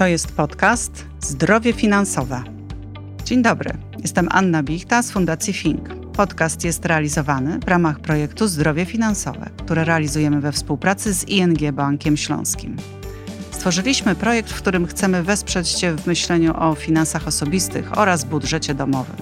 To jest podcast Zdrowie Finansowe. Dzień dobry, jestem Anna Bichta z Fundacji Fink. Podcast jest realizowany w ramach projektu Zdrowie Finansowe, które realizujemy we współpracy z ING Bankiem Śląskim. Stworzyliśmy projekt, w którym chcemy wesprzeć Cię w myśleniu o finansach osobistych oraz budżecie domowym.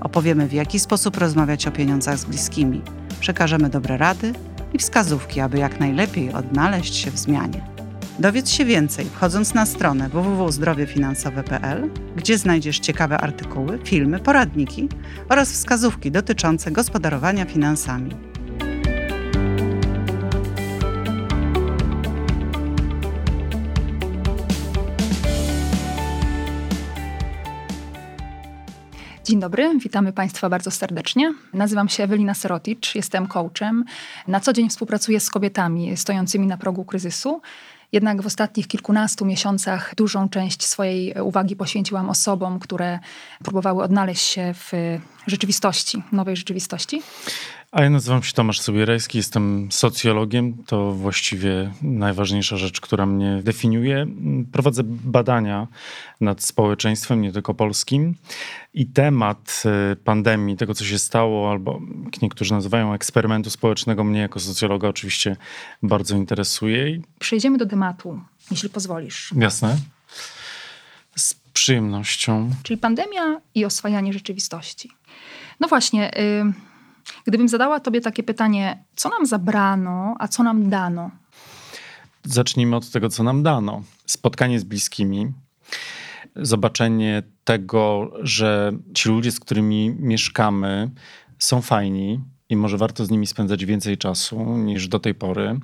Opowiemy, w jaki sposób rozmawiać o pieniądzach z bliskimi. Przekażemy dobre rady i wskazówki, aby jak najlepiej odnaleźć się w zmianie. Dowiedz się więcej wchodząc na stronę www.zdrowiefinansowe.pl, gdzie znajdziesz ciekawe artykuły, filmy, poradniki oraz wskazówki dotyczące gospodarowania finansami. Dzień dobry, witamy Państwa bardzo serdecznie. Nazywam się Ewelina Seroticz, jestem coachem. Na co dzień współpracuję z kobietami stojącymi na progu kryzysu. Jednak w ostatnich kilkunastu miesiącach dużą część swojej uwagi poświęciłam osobom, które próbowały odnaleźć się w rzeczywistości, nowej rzeczywistości. A ja nazywam się Tomasz Sobierajski, jestem socjologiem. To właściwie najważniejsza rzecz, która mnie definiuje. Prowadzę badania nad społeczeństwem, nie tylko polskim. I temat y, pandemii, tego co się stało, albo jak niektórzy nazywają eksperymentu społecznego, mnie jako socjologa oczywiście bardzo interesuje. Przejdziemy do tematu, jeśli pozwolisz. Jasne. Przyjemnością. Czyli pandemia i oswajanie rzeczywistości. No właśnie. Y Gdybym zadała Tobie takie pytanie, co nam zabrano, a co nam dano? Zacznijmy od tego, co nam dano. Spotkanie z bliskimi, zobaczenie tego, że ci ludzie, z którymi mieszkamy, są fajni i może warto z nimi spędzać więcej czasu niż do tej pory.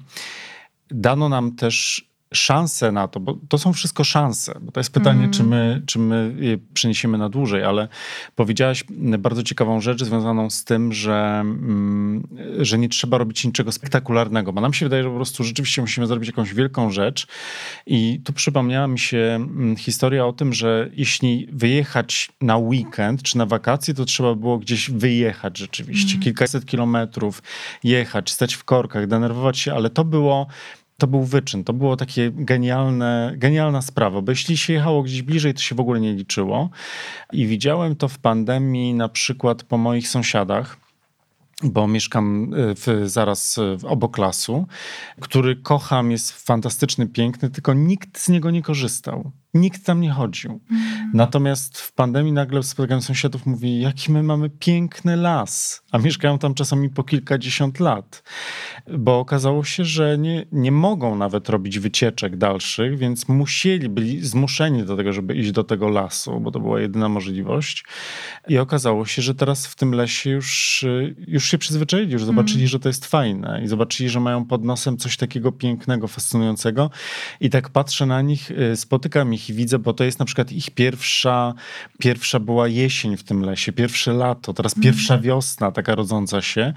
Dano nam też szanse na to, bo to są wszystko szanse, bo to jest pytanie, mm. czy, my, czy my je przeniesiemy na dłużej, ale powiedziałaś bardzo ciekawą rzecz związaną z tym, że, mm, że nie trzeba robić niczego spektakularnego, bo nam się wydaje, że po prostu rzeczywiście musimy zrobić jakąś wielką rzecz i tu przypomniała mi się mm, historia o tym, że jeśli wyjechać na weekend czy na wakacje, to trzeba było gdzieś wyjechać rzeczywiście, mm. kilkaset kilometrów, jechać, stać w korkach, denerwować się, ale to było to był wyczyn. To było takie genialne, genialna sprawa, bo jeśli się jechało gdzieś bliżej, to się w ogóle nie liczyło. I widziałem to w pandemii na przykład po moich sąsiadach bo mieszkam y, w, zaraz w obok lasu, który kocham, jest fantastyczny, piękny, tylko nikt z niego nie korzystał. Nikt tam nie chodził. Natomiast w pandemii nagle spotykam sąsiadów, mówi, jaki my mamy piękny las, a mieszkają tam czasami po kilkadziesiąt lat. Bo okazało się, że nie, nie mogą nawet robić wycieczek dalszych, więc musieli, byli zmuszeni do tego, żeby iść do tego lasu, bo to była jedyna możliwość. I okazało się, że teraz w tym lesie już, już się przyzwyczaili, już zobaczyli, mm. że to jest fajne i zobaczyli, że mają pod nosem coś takiego pięknego, fascynującego. I tak patrzę na nich, y, spotykam ich ich widzę, bo to jest na przykład ich pierwsza, pierwsza była jesień w tym lesie, pierwsze lato, teraz mm. pierwsza wiosna taka rodząca się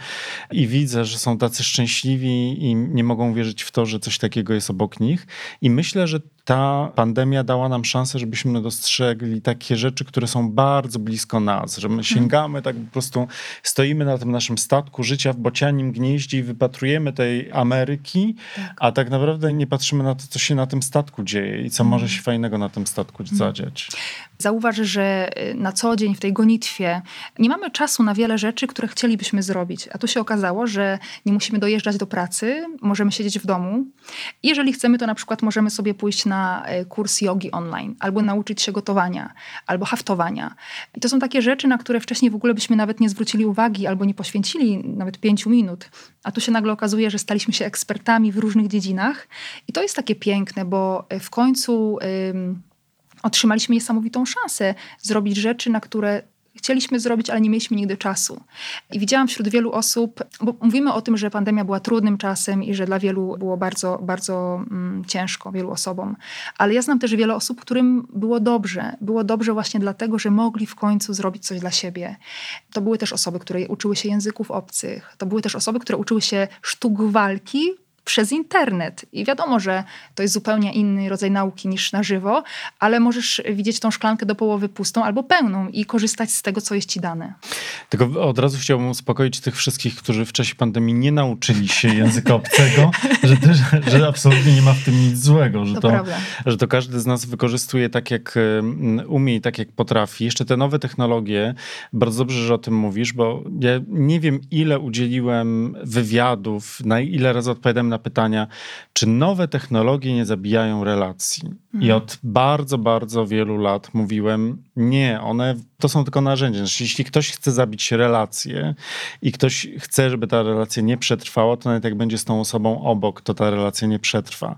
i widzę, że są tacy szczęśliwi i nie mogą wierzyć w to, że coś takiego jest obok nich i myślę, że ta pandemia dała nam szansę, żebyśmy dostrzegli takie rzeczy, które są bardzo blisko nas, że my mhm. sięgamy, tak po prostu stoimy na tym naszym statku życia w bocianim gnieździe i wypatrujemy tej Ameryki, tak. a tak naprawdę nie patrzymy na to, co się na tym statku dzieje i co może mhm. się fajnego na tym statku mhm. zadziać. Zauważ, że y, na co dzień w tej gonitwie nie mamy czasu na wiele rzeczy, które chcielibyśmy zrobić. A tu się okazało, że nie musimy dojeżdżać do pracy, możemy siedzieć w domu. Jeżeli chcemy, to na przykład możemy sobie pójść na y, kurs jogi online, albo nauczyć się gotowania, albo haftowania. I to są takie rzeczy, na które wcześniej w ogóle byśmy nawet nie zwrócili uwagi, albo nie poświęcili nawet pięciu minut. A tu się nagle okazuje, że staliśmy się ekspertami w różnych dziedzinach. I to jest takie piękne, bo w końcu otrzymaliśmy niesamowitą szansę zrobić rzeczy, na które chcieliśmy zrobić, ale nie mieliśmy nigdy czasu. I widziałam wśród wielu osób, bo mówimy o tym, że pandemia była trudnym czasem i że dla wielu było bardzo, bardzo mm, ciężko, wielu osobom. Ale ja znam też wiele osób, którym było dobrze. Było dobrze właśnie dlatego, że mogli w końcu zrobić coś dla siebie. To były też osoby, które uczyły się języków obcych. To były też osoby, które uczyły się sztuk walki przez internet. I wiadomo, że to jest zupełnie inny rodzaj nauki niż na żywo, ale możesz widzieć tą szklankę do połowy pustą albo pełną i korzystać z tego, co jest ci dane. Tylko od razu chciałbym uspokoić tych wszystkich, którzy w czasie pandemii nie nauczyli się języka obcego, że, że absolutnie nie ma w tym nic złego, że to, to że to każdy z nas wykorzystuje tak, jak umie i tak, jak potrafi. Jeszcze te nowe technologie, bardzo dobrze, że o tym mówisz, bo ja nie wiem, ile udzieliłem wywiadów, na ile razy odpowiadam na pytania, czy nowe technologie nie zabijają relacji. I mhm. od bardzo, bardzo wielu lat mówiłem, nie, one to są tylko narzędzia. Znaczy, jeśli ktoś chce zabić relację i ktoś chce, żeby ta relacja nie przetrwała, to nawet jak będzie z tą osobą obok, to ta relacja nie przetrwa.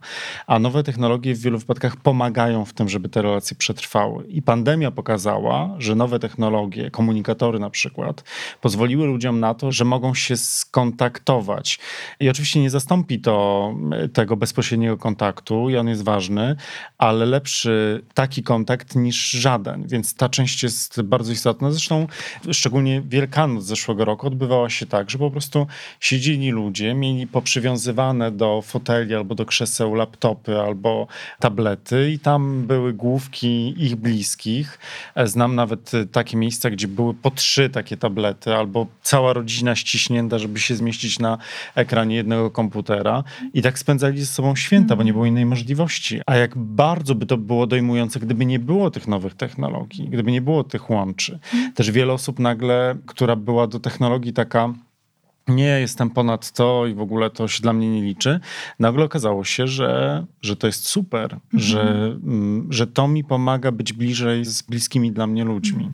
A nowe technologie w wielu wypadkach pomagają w tym, żeby te relacje przetrwały. I pandemia pokazała, że nowe technologie, komunikatory na przykład, pozwoliły ludziom na to, że mogą się skontaktować. I oczywiście nie zastąpi to tego bezpośredniego kontaktu i on jest ważny, ale lepszy taki kontakt niż żaden. Więc ta część jest bardzo istotna. Zresztą szczególnie Wielkanoc zeszłego roku odbywała się tak, że po prostu siedzieli ludzie, mieli poprzywiązywane do foteli albo do krzeseł laptopy albo tablety i tam były główki ich bliskich. Znam nawet takie miejsca, gdzie były po trzy takie tablety albo cała rodzina ściśnięta, żeby się zmieścić na ekranie jednego komputera i tak spędzali ze sobą święta, bo nie było innej możliwości. A jak bardzo by to było dojmujące, gdyby nie było tych nowych technologii, gdyby nie było tych łączy. Też wiele osób nagle, która była do technologii taka nie jestem ponad to i w ogóle to się dla mnie nie liczy. Nagle okazało się, że, że to jest super, mhm. że, mm, że to mi pomaga być bliżej z bliskimi dla mnie ludźmi.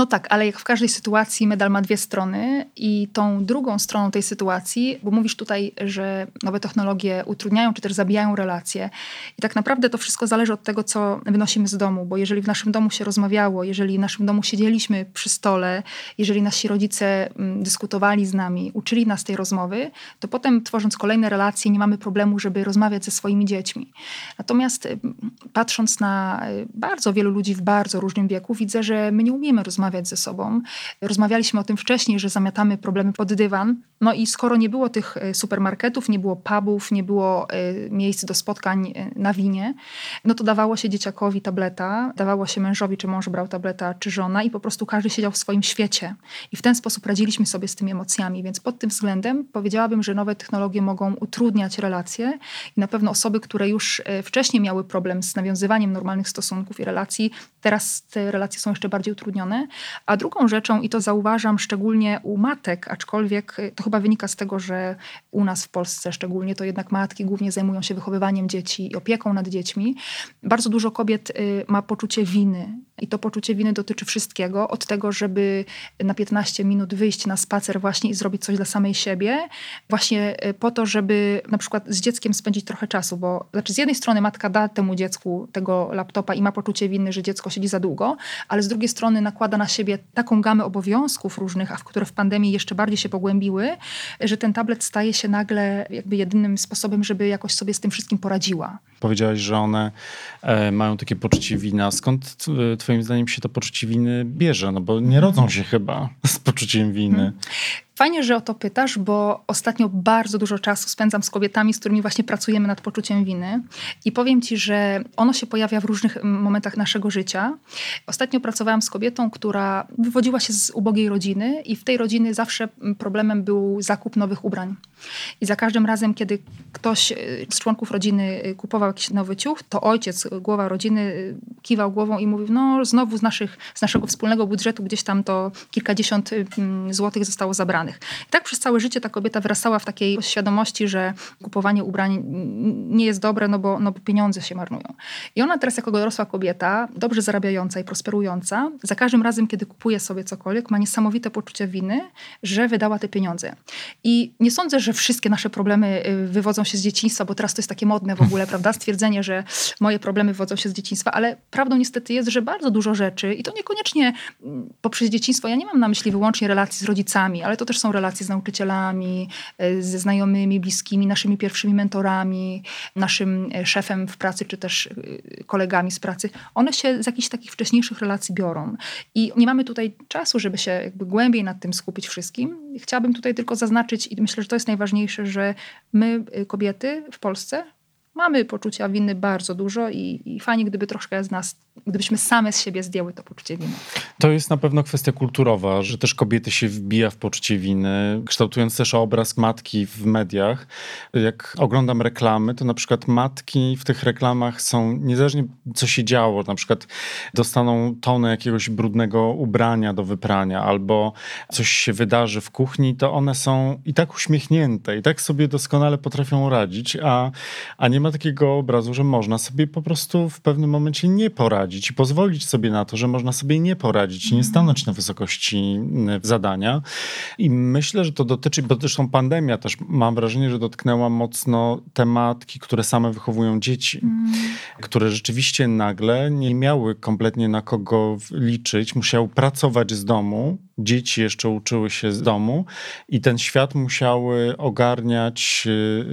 No tak, ale jak w każdej sytuacji medal ma dwie strony i tą drugą stroną tej sytuacji, bo mówisz tutaj, że nowe technologie utrudniają czy też zabijają relacje i tak naprawdę to wszystko zależy od tego, co wynosimy z domu, bo jeżeli w naszym domu się rozmawiało, jeżeli w naszym domu siedzieliśmy przy stole, jeżeli nasi rodzice mm, dyskutowali z nami, uczyli nas tej rozmowy, to potem tworząc kolejne relacje nie mamy problemu, żeby rozmawiać ze swoimi dziećmi. Natomiast mm, patrząc na y, bardzo wielu ludzi w bardzo różnym wieku, widzę, że my nie umiemy rozmawiać rozmawiać ze sobą. Rozmawialiśmy o tym wcześniej, że zamiatamy problemy pod dywan. No i skoro nie było tych e, supermarketów, nie było pubów, nie było e, miejsc do spotkań e, na winie, no to dawało się dzieciakowi tableta, dawało się mężowi, czy mąż brał tableta, czy żona i po prostu każdy siedział w swoim świecie. I w ten sposób radziliśmy sobie z tymi emocjami. Więc pod tym względem powiedziałabym, że nowe technologie mogą utrudniać relacje i na pewno osoby, które już wcześniej miały problem z nawiązywaniem normalnych stosunków i relacji, teraz te relacje są jeszcze bardziej utrudnione. A drugą rzeczą, i to zauważam szczególnie u matek, aczkolwiek to chyba wynika z tego, że u nas w Polsce szczególnie to jednak matki głównie zajmują się wychowywaniem dzieci i opieką nad dziećmi. Bardzo dużo kobiet y, ma poczucie winy i to poczucie winy dotyczy wszystkiego, od tego, żeby na 15 minut wyjść na spacer właśnie i zrobić coś dla samej siebie, właśnie y, po to, żeby na przykład z dzieckiem spędzić trochę czasu, bo znaczy z jednej strony matka da temu dziecku tego laptopa i ma poczucie winy, że dziecko siedzi za długo, ale z drugiej strony nakłada na siebie taką gamę obowiązków różnych, a w które w pandemii jeszcze bardziej się pogłębiły, że ten tablet staje się nagle jakby jedynym sposobem, żeby jakoś sobie z tym wszystkim poradziła. Powiedziałaś, że one e, mają takie poczucie wina. Skąd twoim zdaniem się to poczucie winy bierze? No bo nie rodzą się chyba z poczuciem winy. Hmm. Fajnie, że o to pytasz, bo ostatnio bardzo dużo czasu spędzam z kobietami, z którymi właśnie pracujemy nad poczuciem winy. I powiem ci, że ono się pojawia w różnych momentach naszego życia. Ostatnio pracowałam z kobietą, która wywodziła się z ubogiej rodziny, i w tej rodziny zawsze problemem był zakup nowych ubrań. I za każdym razem, kiedy ktoś y, z członków rodziny y, kupował jakiś nowy ciuch, to ojciec, głowa rodziny, y, kiwał głową i mówił: No, znowu z, naszych, z naszego wspólnego budżetu gdzieś tam to kilkadziesiąt złotych zostało zabrane. I tak przez całe życie ta kobieta wyrastała w takiej świadomości, że kupowanie ubrań nie jest dobre, no bo, no bo pieniądze się marnują. I ona teraz jako dorosła kobieta, dobrze zarabiająca i prosperująca, za każdym razem, kiedy kupuje sobie cokolwiek, ma niesamowite poczucie winy, że wydała te pieniądze. I nie sądzę, że wszystkie nasze problemy y, wywodzą się z dzieciństwa, bo teraz to jest takie modne w ogóle, prawda? Stwierdzenie, że moje problemy wywodzą się z dzieciństwa, ale prawdą niestety jest, że bardzo dużo rzeczy, i to niekoniecznie mm, poprzez dzieciństwo, ja nie mam na myśli wyłącznie relacji z rodzicami, ale to też są relacje z nauczycielami, e, ze znajomymi, bliskimi, naszymi pierwszymi mentorami, naszym e, szefem w pracy, czy też e, kolegami z pracy. One się z jakichś takich wcześniejszych relacji biorą. I nie mamy tutaj czasu, żeby się jakby głębiej nad tym skupić wszystkim. Chciałabym tutaj tylko zaznaczyć, i myślę, że to jest najważniejsze, że my, kobiety w Polsce, mamy poczucia winy bardzo dużo i, i fajnie, gdyby troszkę z nas gdybyśmy same z siebie zdjęły to poczucie winy. To jest na pewno kwestia kulturowa, że też kobiety się wbija w poczucie winy, kształtując też obraz matki w mediach. Jak oglądam reklamy, to na przykład matki w tych reklamach są, niezależnie co się działo, na przykład dostaną tonę jakiegoś brudnego ubrania do wyprania albo coś się wydarzy w kuchni, to one są i tak uśmiechnięte, i tak sobie doskonale potrafią radzić, a, a nie ma takiego obrazu, że można sobie po prostu w pewnym momencie nie poradzić poradzić i pozwolić sobie na to, że można sobie nie poradzić, nie mhm. stanąć na wysokości zadania. I myślę, że to dotyczy, bo zresztą pandemia też mam wrażenie, że dotknęła mocno tematki, które same wychowują dzieci, mm. które rzeczywiście nagle nie miały kompletnie na kogo liczyć, musiały pracować z domu, dzieci jeszcze uczyły się z domu i ten świat musiały ogarniać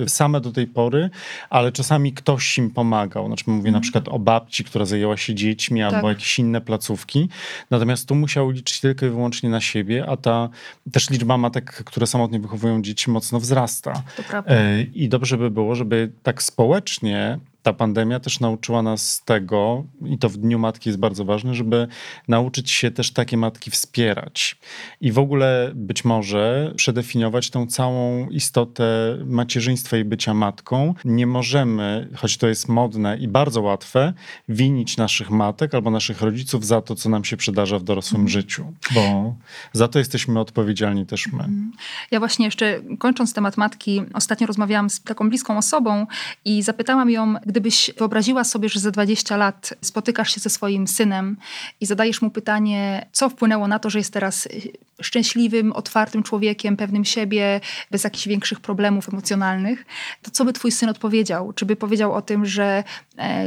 y, same do tej pory, ale czasami ktoś im pomagał. Znaczy mówię na przykład o babci, która zajęła się dziećmi tak. albo jakieś inne placówki. Natomiast tu musiały liczyć tylko i wyłącznie na siebie, a ta też liczba matek, które samotnie wychowują dzieci mocno wzrasta. E, I dobrze by było, żeby tak społecznie ta pandemia też nauczyła nas tego, i to w Dniu Matki jest bardzo ważne, żeby nauczyć się też takie matki wspierać. I w ogóle być może przedefiniować tą całą istotę macierzyństwa i bycia matką. Nie możemy, choć to jest modne i bardzo łatwe, winić naszych matek albo naszych rodziców za to, co nam się przydarza w dorosłym mm. życiu, bo za to jesteśmy odpowiedzialni też my. Mhm. Ja właśnie jeszcze kończąc temat matki, ostatnio rozmawiałam z taką bliską osobą i zapytałam ją, gdy gdybyś wyobraziła sobie, że za 20 lat spotykasz się ze swoim synem i zadajesz mu pytanie, co wpłynęło na to, że jest teraz szczęśliwym, otwartym człowiekiem, pewnym siebie, bez jakichś większych problemów emocjonalnych, to co by twój syn odpowiedział? Czy by powiedział o tym, że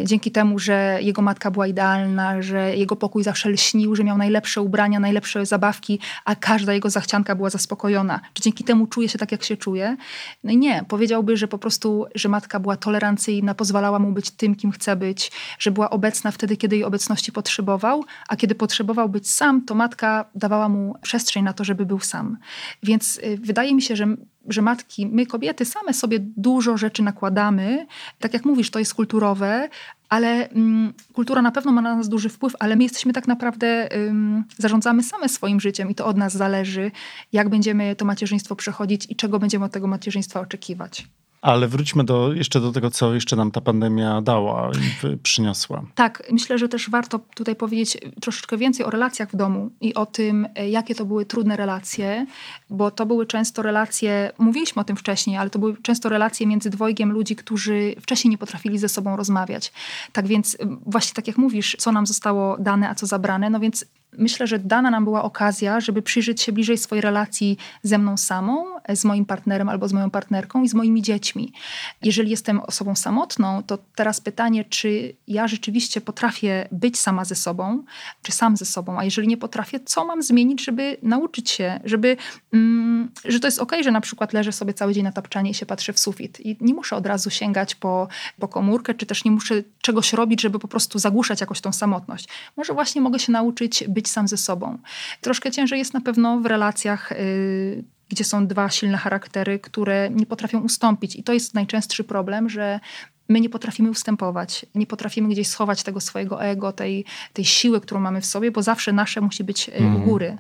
dzięki temu, że jego matka była idealna, że jego pokój zawsze lśnił, że miał najlepsze ubrania, najlepsze zabawki, a każda jego zachcianka była zaspokojona? Czy dzięki temu czuje się tak, jak się czuje? No i nie. Powiedziałby, że po prostu, że matka była tolerancyjna, pozwalała mu być tym, kim chce być, że była obecna wtedy, kiedy jej obecności potrzebował, a kiedy potrzebował być sam, to matka dawała mu przestrzeń na to, żeby był sam. Więc y, wydaje mi się, że że matki, my kobiety same sobie dużo rzeczy nakładamy. Tak jak mówisz, to jest kulturowe, ale mm, kultura na pewno ma na nas duży wpływ, ale my jesteśmy tak naprawdę, ym, zarządzamy same swoim życiem i to od nas zależy, jak będziemy to macierzyństwo przechodzić i czego będziemy od tego macierzyństwa oczekiwać. Ale wróćmy do, jeszcze do tego, co jeszcze nam ta pandemia dała i przyniosła. Tak, myślę, że też warto tutaj powiedzieć troszeczkę więcej o relacjach w domu i o tym, e, jakie to były trudne relacje, bo to były często relacje, mówiliśmy o tym wcześniej, ale to były często relacje między dwojgiem ludzi, którzy wcześniej nie potrafili ze sobą rozmawiać. Tak więc, właśnie tak jak mówisz, co nam zostało dane, a co zabrane, no więc myślę, że dana nam była okazja, żeby przyjrzeć się bliżej swojej relacji ze mną samą, z moim partnerem albo z moją partnerką i z moimi dziećmi. Jeżeli jestem osobą samotną, to teraz pytanie, czy ja rzeczywiście potrafię być sama ze sobą, czy sam ze sobą, a jeżeli nie potrafię, co mam zmienić, żeby nauczyć się, żeby, mm, że to jest ok, że na przykład leżę sobie cały dzień na tapczanie i się patrzę w sufit i nie muszę od razu sięgać po, po komórkę, czy też nie muszę czegoś robić, żeby po prostu zagłuszać jakoś tą samotność. Może właśnie mogę się nauczyć być sam ze sobą. Troszkę ciężej jest na pewno w relacjach yy, gdzie są dwa silne charaktery, które nie potrafią ustąpić. I to jest najczęstszy problem, że my nie potrafimy ustępować, nie potrafimy gdzieś schować tego swojego ego, tej, tej siły, którą mamy w sobie, bo zawsze nasze musi być mm. u mhm. góry.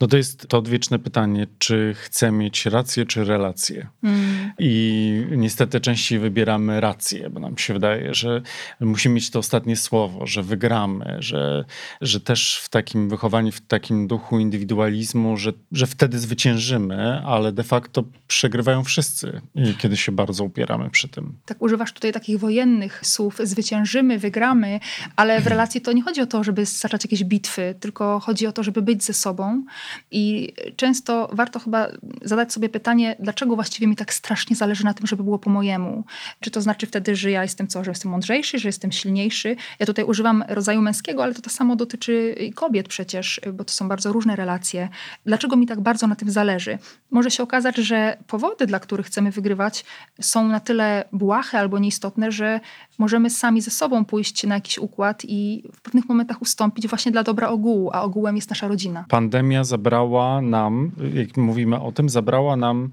No to jest to odwieczne pytanie, czy chcę mieć rację, czy relację. Mm. I niestety częściej wybieramy rację, bo nam się wydaje, że musimy mieć to ostatnie słowo, że wygramy, że, że też w takim wychowaniu, w takim duchu indywidualizmu, że, że wtedy zwyciężymy, ale de facto przegrywają wszyscy, kiedy się bardzo upieramy przy tym. Tak, używasz tutaj takich takich wojennych słów zwyciężymy, wygramy, ale w relacji to nie chodzi o to, żeby zacząć jakieś bitwy, tylko chodzi o to, żeby być ze sobą. I często warto chyba zadać sobie pytanie, dlaczego właściwie mi tak strasznie zależy na tym, żeby było było po mojemu. Czy to znaczy wtedy, że ja jestem co, że jestem mądrzejszy, że jestem silniejszy? Ja tutaj używam rodzaju męskiego, ale to to samo dotyczy kobiet przecież, bo to są bardzo różne relacje. Dlaczego mi tak bardzo na tym zależy? Może się okazać, że powody, dla których chcemy wygrywać, są na tyle błahe albo nieistotne, że możemy sami ze sobą pójść na jakiś układ i w pewnych momentach ustąpić właśnie dla dobra ogółu, a ogółem jest nasza rodzina. Pandemia zabrała nam, jak mówimy o tym, zabrała nam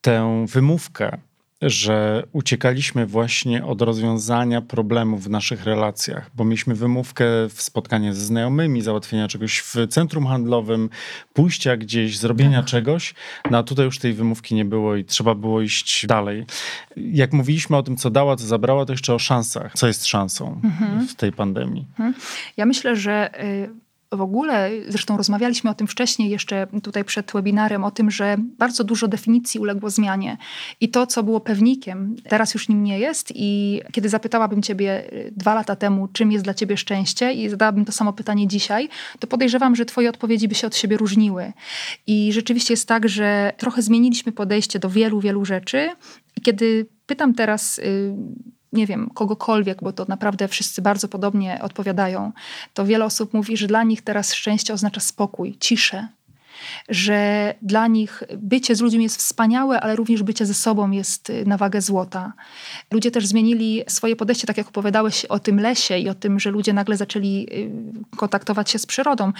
tę wymówkę że uciekaliśmy właśnie od rozwiązania problemów w naszych relacjach, bo mieliśmy wymówkę w spotkanie ze znajomymi, załatwienia czegoś w centrum handlowym, pójścia gdzieś, zrobienia tak. czegoś. No a tutaj już tej wymówki nie było i trzeba było iść dalej. Jak mówiliśmy o tym, co dała, co zabrała, to jeszcze o szansach. Co jest szansą mhm. w tej pandemii? Mhm. Ja myślę, że y, w ogóle, zresztą rozmawialiśmy o tym wcześniej, jeszcze tutaj przed webinarem, o tym, że bardzo dużo definicji uległo zmianie. I to, co było pewnikiem, teraz już nim nie jest. I kiedy zapytałabym Ciebie y, dwa lata temu, czym jest dla Ciebie szczęście, i zadałabym to samo pytanie dzisiaj, to podejrzewam, że Twoje odpowiedzi by się od siebie różniły. I rzeczywiście jest tak, że trochę zmieniliśmy podejście do wielu, wielu rzeczy. I kiedy pytam teraz, y, nie wiem, kogokolwiek, bo to naprawdę wszyscy bardzo podobnie odpowiadają, to wiele osób mówi, że dla nich teraz szczęście oznacza spokój, ciszę, że dla nich bycie z ludźmi jest wspaniałe, ale również bycie ze sobą jest y, na wagę złota. Ludzie też zmienili swoje podejście, tak jak opowiadałeś o tym lesie i o tym, że ludzie nagle zaczęli y, kontaktować się z przyrodą.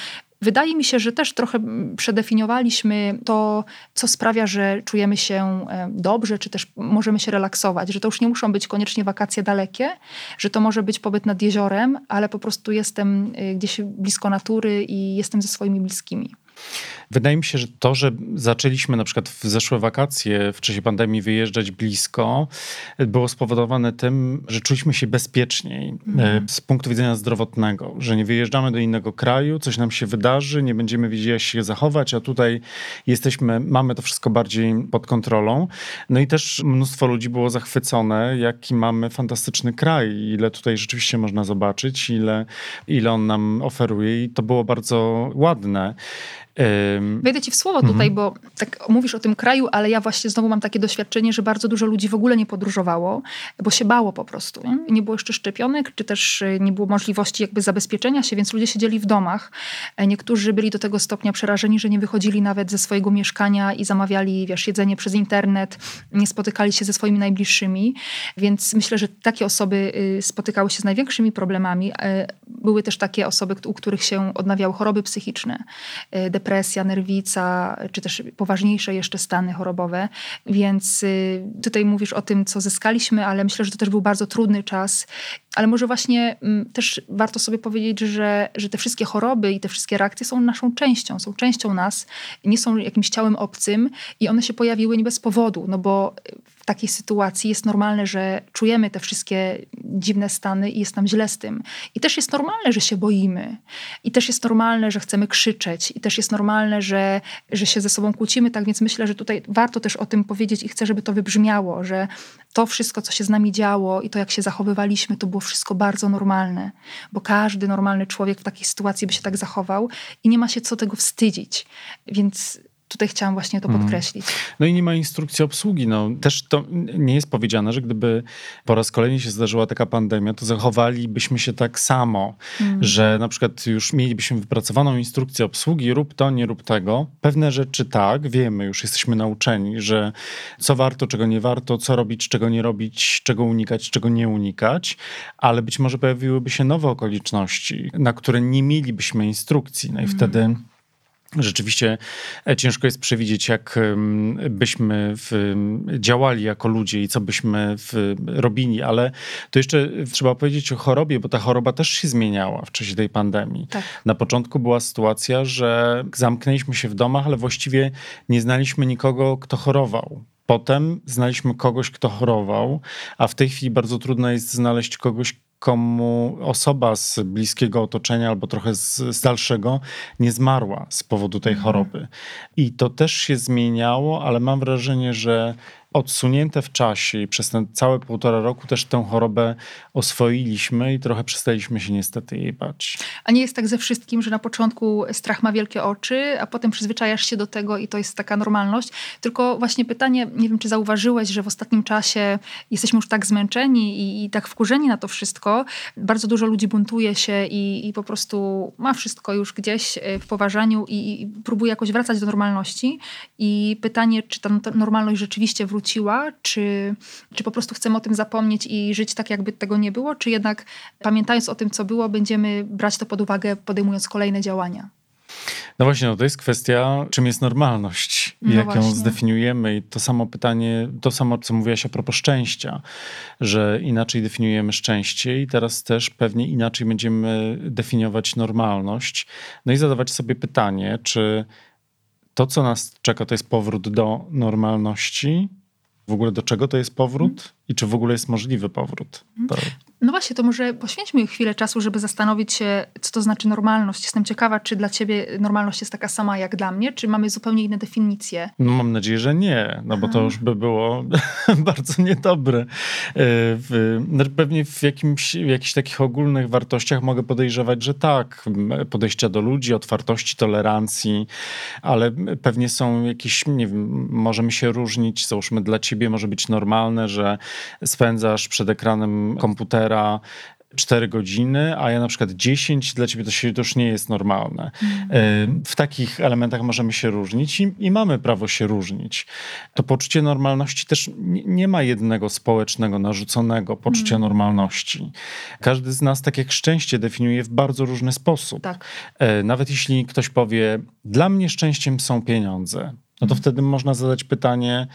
Wydaje mi się, że też trochę przedefiniowaliśmy to, co sprawia, że czujemy się e, dobrze, czy też możemy się relaksować, że to już nie muszą być koniecznie wakacje dalekie, że to może być pobyt nad jeziorem, ale po prostu jestem y, gdzieś blisko natury i jestem ze swoimi bliskimi. Wydaje mi się, że to, że zaczęliśmy na przykład w zeszłe wakacje w czasie pandemii wyjeżdżać blisko, było spowodowane tym, że czuliśmy się bezpieczniej mm. z punktu widzenia zdrowotnego, że nie wyjeżdżamy do innego kraju, coś nam się wydarzy, nie będziemy wiedzieli, jak się zachować, a tutaj jesteśmy, mamy to wszystko bardziej pod kontrolą. No i też mnóstwo ludzi było zachwycone, jaki mamy fantastyczny kraj, ile tutaj rzeczywiście można zobaczyć, ile, ile on nam oferuje i to było bardzo ładne. Wejdę ci w słowo tutaj, mhm. bo tak mówisz o tym kraju, ale ja właśnie znowu mam takie doświadczenie, że bardzo dużo ludzi w ogóle nie podróżowało, bo się bało po prostu. Nie, nie było jeszcze szczepionek, czy też y, nie było możliwości jakby zabezpieczenia się, więc ludzie siedzieli w domach. E, niektórzy byli do tego stopnia przerażeni, że nie wychodzili nawet ze swojego mieszkania i zamawiali, wiesz, jedzenie przez internet, nie spotykali się ze swoimi najbliższymi, więc myślę, że takie osoby y, spotykały się z największymi problemami. E, były też takie osoby, u których się odnawiały choroby psychiczne, e, depresja, nerwica, czy też poważniejsze jeszcze stany chorobowe. Więc y, tutaj mówisz o tym, co zyskaliśmy, ale myślę, że to też był bardzo trudny czas. Ale może właśnie mm, też warto sobie powiedzieć, że, że te wszystkie choroby i te wszystkie reakcje są naszą częścią, są częścią nas, nie są jakimś ciałem obcym i one się pojawiły nie bez powodu, no bo w takiej sytuacji jest normalne, że czujemy te wszystkie dziwne stany i jest nam źle z tym. I też jest normalne, że się boimy. I też jest normalne, że chcemy krzyczeć. I też jest normalne, że, że się ze sobą kłócimy. Tak więc myślę, że tutaj warto też o tym powiedzieć i chcę, żeby to wybrzmiało, że to wszystko, co się z nami działo i to, jak się zachowywaliśmy, to było wszystko bardzo normalne. Bo każdy normalny człowiek w takiej sytuacji by się tak zachował i nie ma się co tego wstydzić. Więc tutaj chciałam właśnie to mhm. podkreślić. No i nie ma instrukcji obsługi. No, też to nie jest powiedziane, że gdyby po raz kolejny się zdarzyła taka pandemia, to zachowalibyśmy się tak samo, mm. że na przykład już mielibyśmy wypracowaną instrukcję obsługi, rób to, nie rób tego. Pewne rzeczy tak, wiemy, już jesteśmy nauczeni, że co warto, czego nie warto, co robić, czego nie robić, czego unikać, czego nie unikać, ale być może pojawiłyby się nowe okoliczności, na które nie mielibyśmy instrukcji. No i mm. wtedy Rzeczywiście e, ciężko jest przewidzieć, jak byśmy działali jako ludzie i co byśmy robili, ale to jeszcze trzeba powiedzieć o chorobie, bo ta choroba też się zmieniała w czasie tej pandemii. Tak. Na początku była sytuacja, że zamknęliśmy się w domach, ale właściwie nie znaliśmy nikogo, kto chorował. Potem znaliśmy kogoś, kto chorował, a w tej chwili bardzo trudno jest znaleźć kogoś, komu osoba z bliskiego otoczenia albo trochę z, z dalszego nie zmarła z powodu tej mhm. choroby. I to też się zmieniało, ale mam wrażenie, że odsunięte w czasie i przez ten całe półtora roku też tę chorobę oswoiliśmy i trochę przestaliśmy się niestety jej bać. A nie jest tak ze wszystkim, że na początku strach ma wielkie oczy, a potem przyzwyczajasz się do tego i to jest taka normalność. Tylko właśnie pytanie, nie wiem czy zauważyłeś, że w ostatnim czasie jesteśmy już tak zmęczeni i, i tak wkurzeni na to wszystko. Bardzo dużo ludzi buntuje się i, i po prostu ma wszystko już gdzieś e, w poważaniu i, i próbuje jakoś wracać do normalności. I pytanie, czy ta normalność rzeczywiście wróciła, czy, czy po prostu chcemy o tym zapomnieć i żyć tak, jakby tego nie było, czy jednak pamiętając o tym, co było, będziemy brać to pod uwagę, podejmując kolejne działania. No właśnie, no to jest kwestia, czym jest normalność i no jak właśnie. ją zdefiniujemy. I to samo pytanie, to samo, co mówiłaś a propos szczęścia, że inaczej definiujemy szczęście i teraz też pewnie inaczej będziemy definiować normalność. No i zadawać sobie pytanie, czy to, co nas czeka, to jest powrót do normalności, w ogóle do czego to jest powrót mm. i czy w ogóle jest możliwy powrót. To... No właśnie, to może poświęćmy chwilę czasu, żeby zastanowić się, co to znaczy normalność. Jestem ciekawa, czy dla ciebie normalność jest taka sama jak dla mnie, czy mamy zupełnie inne definicje? No mam nadzieję, że nie, no bo to już by było bardzo niedobre. E, w, no pewnie w, jakimś, w jakichś takich ogólnych wartościach mogę podejrzewać, że tak. Podejścia do ludzi, otwartości, tolerancji, ale pewnie są jakieś, nie wiem, możemy się różnić. Załóżmy, dla ciebie może być normalne, że spędzasz przed ekranem komputera komputera 4 godziny, a ja na przykład 10, dla ciebie to, się, to już nie jest normalne. Mm. W takich elementach możemy się różnić i, i, mamy prawo się różnić. To poczucie normalności też nie, nie ma jednego społecznego, narzuconego poczucia mm. normalności. Każdy z nas, tak jak szczęście, definiuje w bardzo różny sposób. Tak. E, nawet jeśli ktoś powie, dla mnie szczęściem są pieniądze, no to mm. wtedy można zadać pytanie,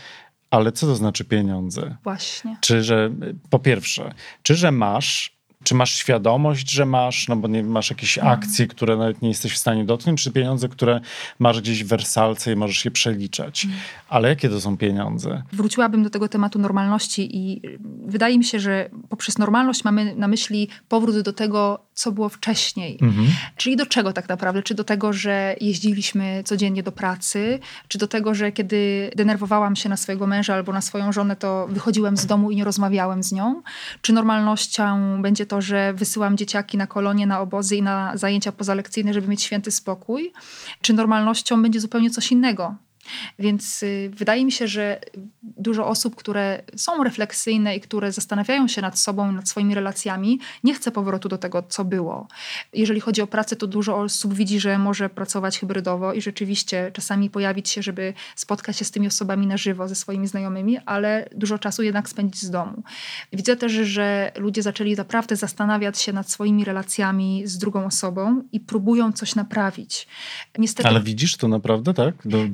ale co to znaczy pieniądze? Właśnie. Czy że, po pierwsze, czy że masz czy masz świadomość, że masz, no bo nie masz jakieś mhm. akcje, które nawet nie jesteś w stanie dotknąć, czy pieniądze, które masz gdzieś w wersalce i możesz je przeliczać. Mhm. Ale jakie to są pieniądze? Wróciłabym do tego tematu normalności i wydaje mi się, że poprzez normalność mamy na myśli powrót do tego, co było wcześniej. Mhm. Czyli do czego tak naprawdę? Czy do tego, że jeździliśmy codziennie do pracy, czy do tego, że kiedy denerwowałam się na swojego męża albo na swoją żonę, to wychodziłem z domu i nie rozmawiałem z nią? Czy normalnością będzie to, że wysyłam dzieciaki na kolonie, na obozy i na zajęcia pozalekcyjne, żeby mieć święty spokój? Czy normalnością będzie zupełnie coś innego? Więc y, wydaje mi się, że dużo osób, które są refleksyjne i które zastanawiają się nad sobą, nad swoimi relacjami, nie chce powrotu do tego, co było. Jeżeli chodzi o pracę, to dużo osób widzi, że może pracować hybrydowo i rzeczywiście czasami pojawić się, żeby spotkać się z tymi osobami na żywo, ze swoimi znajomymi, ale dużo czasu jednak spędzić z domu. Widzę też, że ludzie zaczęli naprawdę zastanawiać się nad swoimi relacjami z drugą osobą i próbują coś naprawić. Niestety, ale widzisz to naprawdę, tak? Do,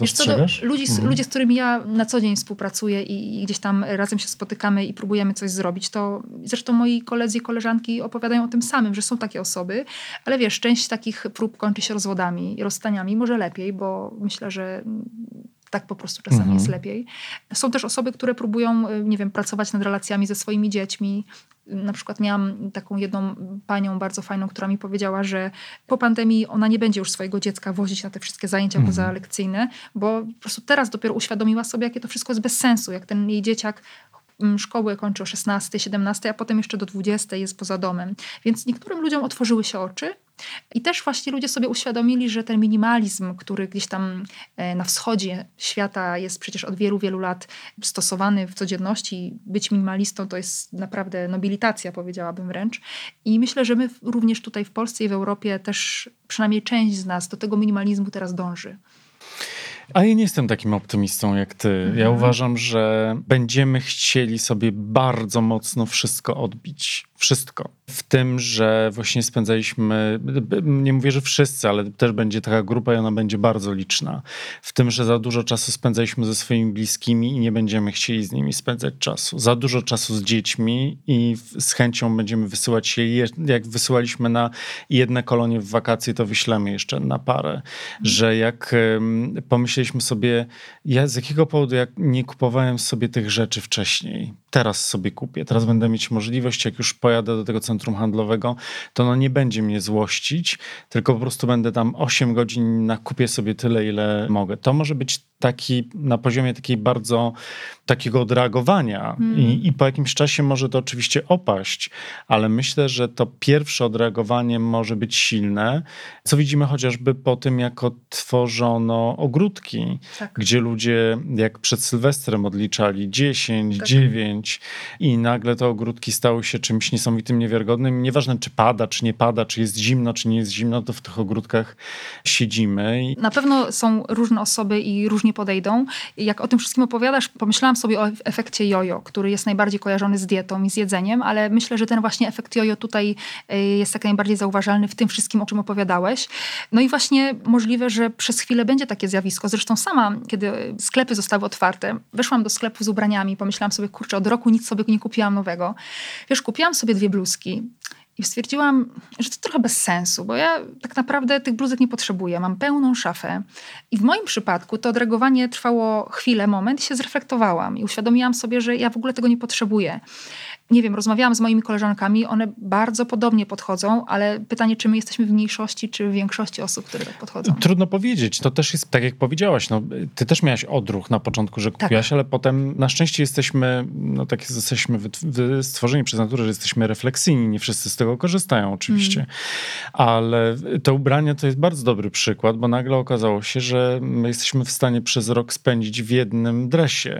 ludzi, mhm. ludzie, z którymi ja na co dzień współpracuję i, i, gdzieś tam razem się spotykamy i próbujemy coś zrobić, to zresztą moi koledzy i koleżanki opowiadają o tym samym, że są takie osoby, ale wiesz, część takich prób kończy się rozwodami rozstaniami, może lepiej, bo myślę, że tak po prostu czasami mhm. jest lepiej. Są też osoby, które próbują, nie wiem, pracować nad relacjami ze swoimi dziećmi, na przykład miałam taką jedną panią bardzo fajną, która mi powiedziała, że po pandemii ona nie będzie już swojego dziecka wozić na te wszystkie zajęcia mhm. pozalekcyjne, bo po prostu teraz dopiero uświadomiła sobie, jakie to wszystko jest bez sensu, jak ten jej dzieciak mm, szkoły kończy o 16, 17, a potem jeszcze do 20 jest poza domem. Więc niektórym ludziom otworzyły się oczy, i też właśnie ludzie sobie uświadomili, że ten minimalizm, który gdzieś tam e, na wschodzie świata jest przecież od wielu, wielu lat stosowany w codzienności, być minimalistą to jest naprawdę nobilitacja, powiedziałabym wręcz. I myślę, że my również tutaj w Polsce i w Europie też przynajmniej część z nas do tego minimalizmu teraz dąży. A ja nie jestem takim optymistą jak ty. Mhm. Ja uważam, że będziemy chcieli sobie bardzo mocno wszystko odbić wszystko. W tym, że właśnie spędzaliśmy, nie mówię, że wszyscy, ale też będzie taka grupa i ona będzie bardzo liczna. W tym, że za dużo czasu spędzaliśmy ze swoimi bliskimi i nie będziemy chcieli z nimi spędzać czasu. Za dużo czasu z dziećmi i z chęcią będziemy wysyłać je, jak wysyłaliśmy na jedne kolonie w wakacje, to wyślemy jeszcze na parę. Że jak pomyśleliśmy sobie, ja z jakiego powodu jak nie kupowałem sobie tych rzeczy wcześniej, teraz sobie kupię, teraz będę mieć możliwość, jak już pojadę do tego centrum handlowego, to ono nie będzie mnie złościć, tylko po prostu będę tam 8 godzin na kupię sobie tyle, ile mogę. To może być taki na poziomie takiej bardzo takiego odreagowania mm. I, i po jakimś czasie może to oczywiście opaść, ale myślę, że to pierwsze odreagowanie może być silne, co widzimy chociażby po tym, jak otworzono ogródki, tak. gdzie ludzie jak przed Sylwestrem odliczali 10, tak. 9 i nagle te ogródki stały się czymś niesamowitym, niewiarygodnym. Nieważne, czy pada, czy nie pada, czy jest zimno, czy nie jest zimno, to w tych ogródkach siedzimy. I... Na pewno są różne osoby i różnie podejdą. Jak o tym wszystkim opowiadasz, pomyślałam sobie o efekcie jojo, który jest najbardziej kojarzony z dietą i z jedzeniem, ale myślę, że ten właśnie efekt jojo tutaj y, jest tak najbardziej zauważalny w tym wszystkim, o czym opowiadałeś. No i właśnie możliwe, że przez chwilę będzie takie zjawisko. Zresztą sama, kiedy sklepy zostały otwarte, weszłam do sklepu z ubraniami, pomyślałam sobie, kurczę, od roku nic sobie nie kupiłam nowego. Wiesz, kupiłam sobie dwie bluzki i stwierdziłam, że to trochę bez sensu, bo ja tak naprawdę tych bluzek nie potrzebuję. Mam pełną szafę. I w moim przypadku to odreagowanie trwało chwilę, moment i się zreflektowałam. I uświadomiłam sobie, że ja w ogóle tego nie potrzebuję nie wiem, rozmawiałam z moimi koleżankami, one bardzo podobnie podchodzą, ale pytanie, czy my jesteśmy w mniejszości, czy w większości osób, które tak podchodzą? Trudno powiedzieć. To też jest, tak jak powiedziałaś, no, ty też miałaś odruch na początku, że tak. kupiłaś, tak. ale potem na szczęście jesteśmy, no tak jesteśmy stworzeni przez naturę, że jesteśmy refleksyjni. Nie wszyscy z tego korzystają oczywiście. Mm. Ale te ubrania to jest bardzo dobry przykład, bo nagle okazało się, że my jesteśmy w stanie przez rok spędzić w jednym dresie.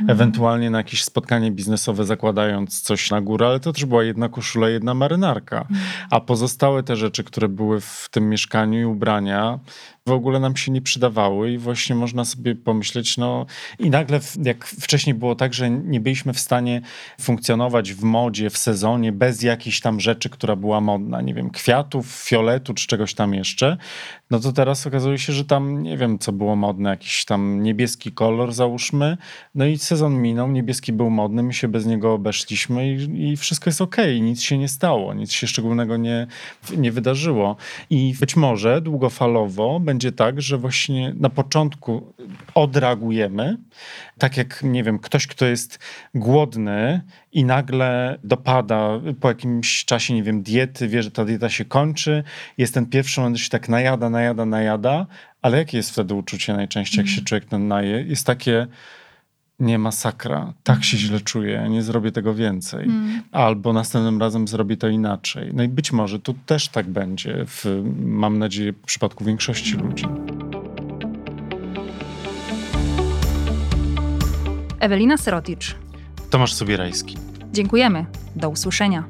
Mm. Ewentualnie na jakieś spotkanie biznesowe zakładając coś na górę, ale to też była jedna koszula, jedna marynarka. A pozostałe te rzeczy, które były w tym mieszkaniu i ubrania, w ogóle nam się nie przydawały i właśnie można sobie pomyśleć, no i nagle jak wcześniej było tak, że nie byliśmy w stanie funkcjonować w modzie, w sezonie bez jakiejś tam rzeczy, która była modna, nie wiem, kwiatów, fioletu czy czegoś tam jeszcze, no to teraz okazuje się, że tam nie wiem, co było modne, jakiś tam niebieski kolor załóżmy, no i sezon minął, niebieski był modny, my się bez niego obeszliśmy i, i wszystko jest okej, okay, nic się nie stało, nic się szczególnego nie, nie wydarzyło. I być może długofalowo będzie tak, że właśnie na początku odreagujemy, tak jak, nie wiem, ktoś, kto jest głodny i nagle dopada po jakimś czasie, nie wiem, diety, wie, że ta dieta się kończy, jest ten pierwszy moment, że się tak najada, najada, najada, ale jakie jest wtedy uczucie najczęściej, jak się mm. człowiek ten naje? Jest takie nie masakra, tak się źle czuję, nie zrobię tego więcej. Mm. Albo następnym razem zrobię to inaczej. No i być może tu też tak będzie, w, mam nadzieję, w przypadku większości ludzi. Ewelina Seroticz. Tomasz Sobierajski. Dziękujemy. Do usłyszenia.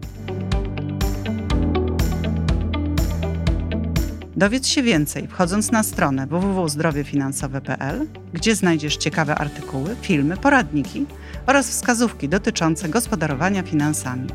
Dowiedz się więcej wchodząc na stronę www.zdrowiefinansowe.pl, gdzie znajdziesz ciekawe artykuły, filmy, poradniki oraz wskazówki dotyczące gospodarowania finansami.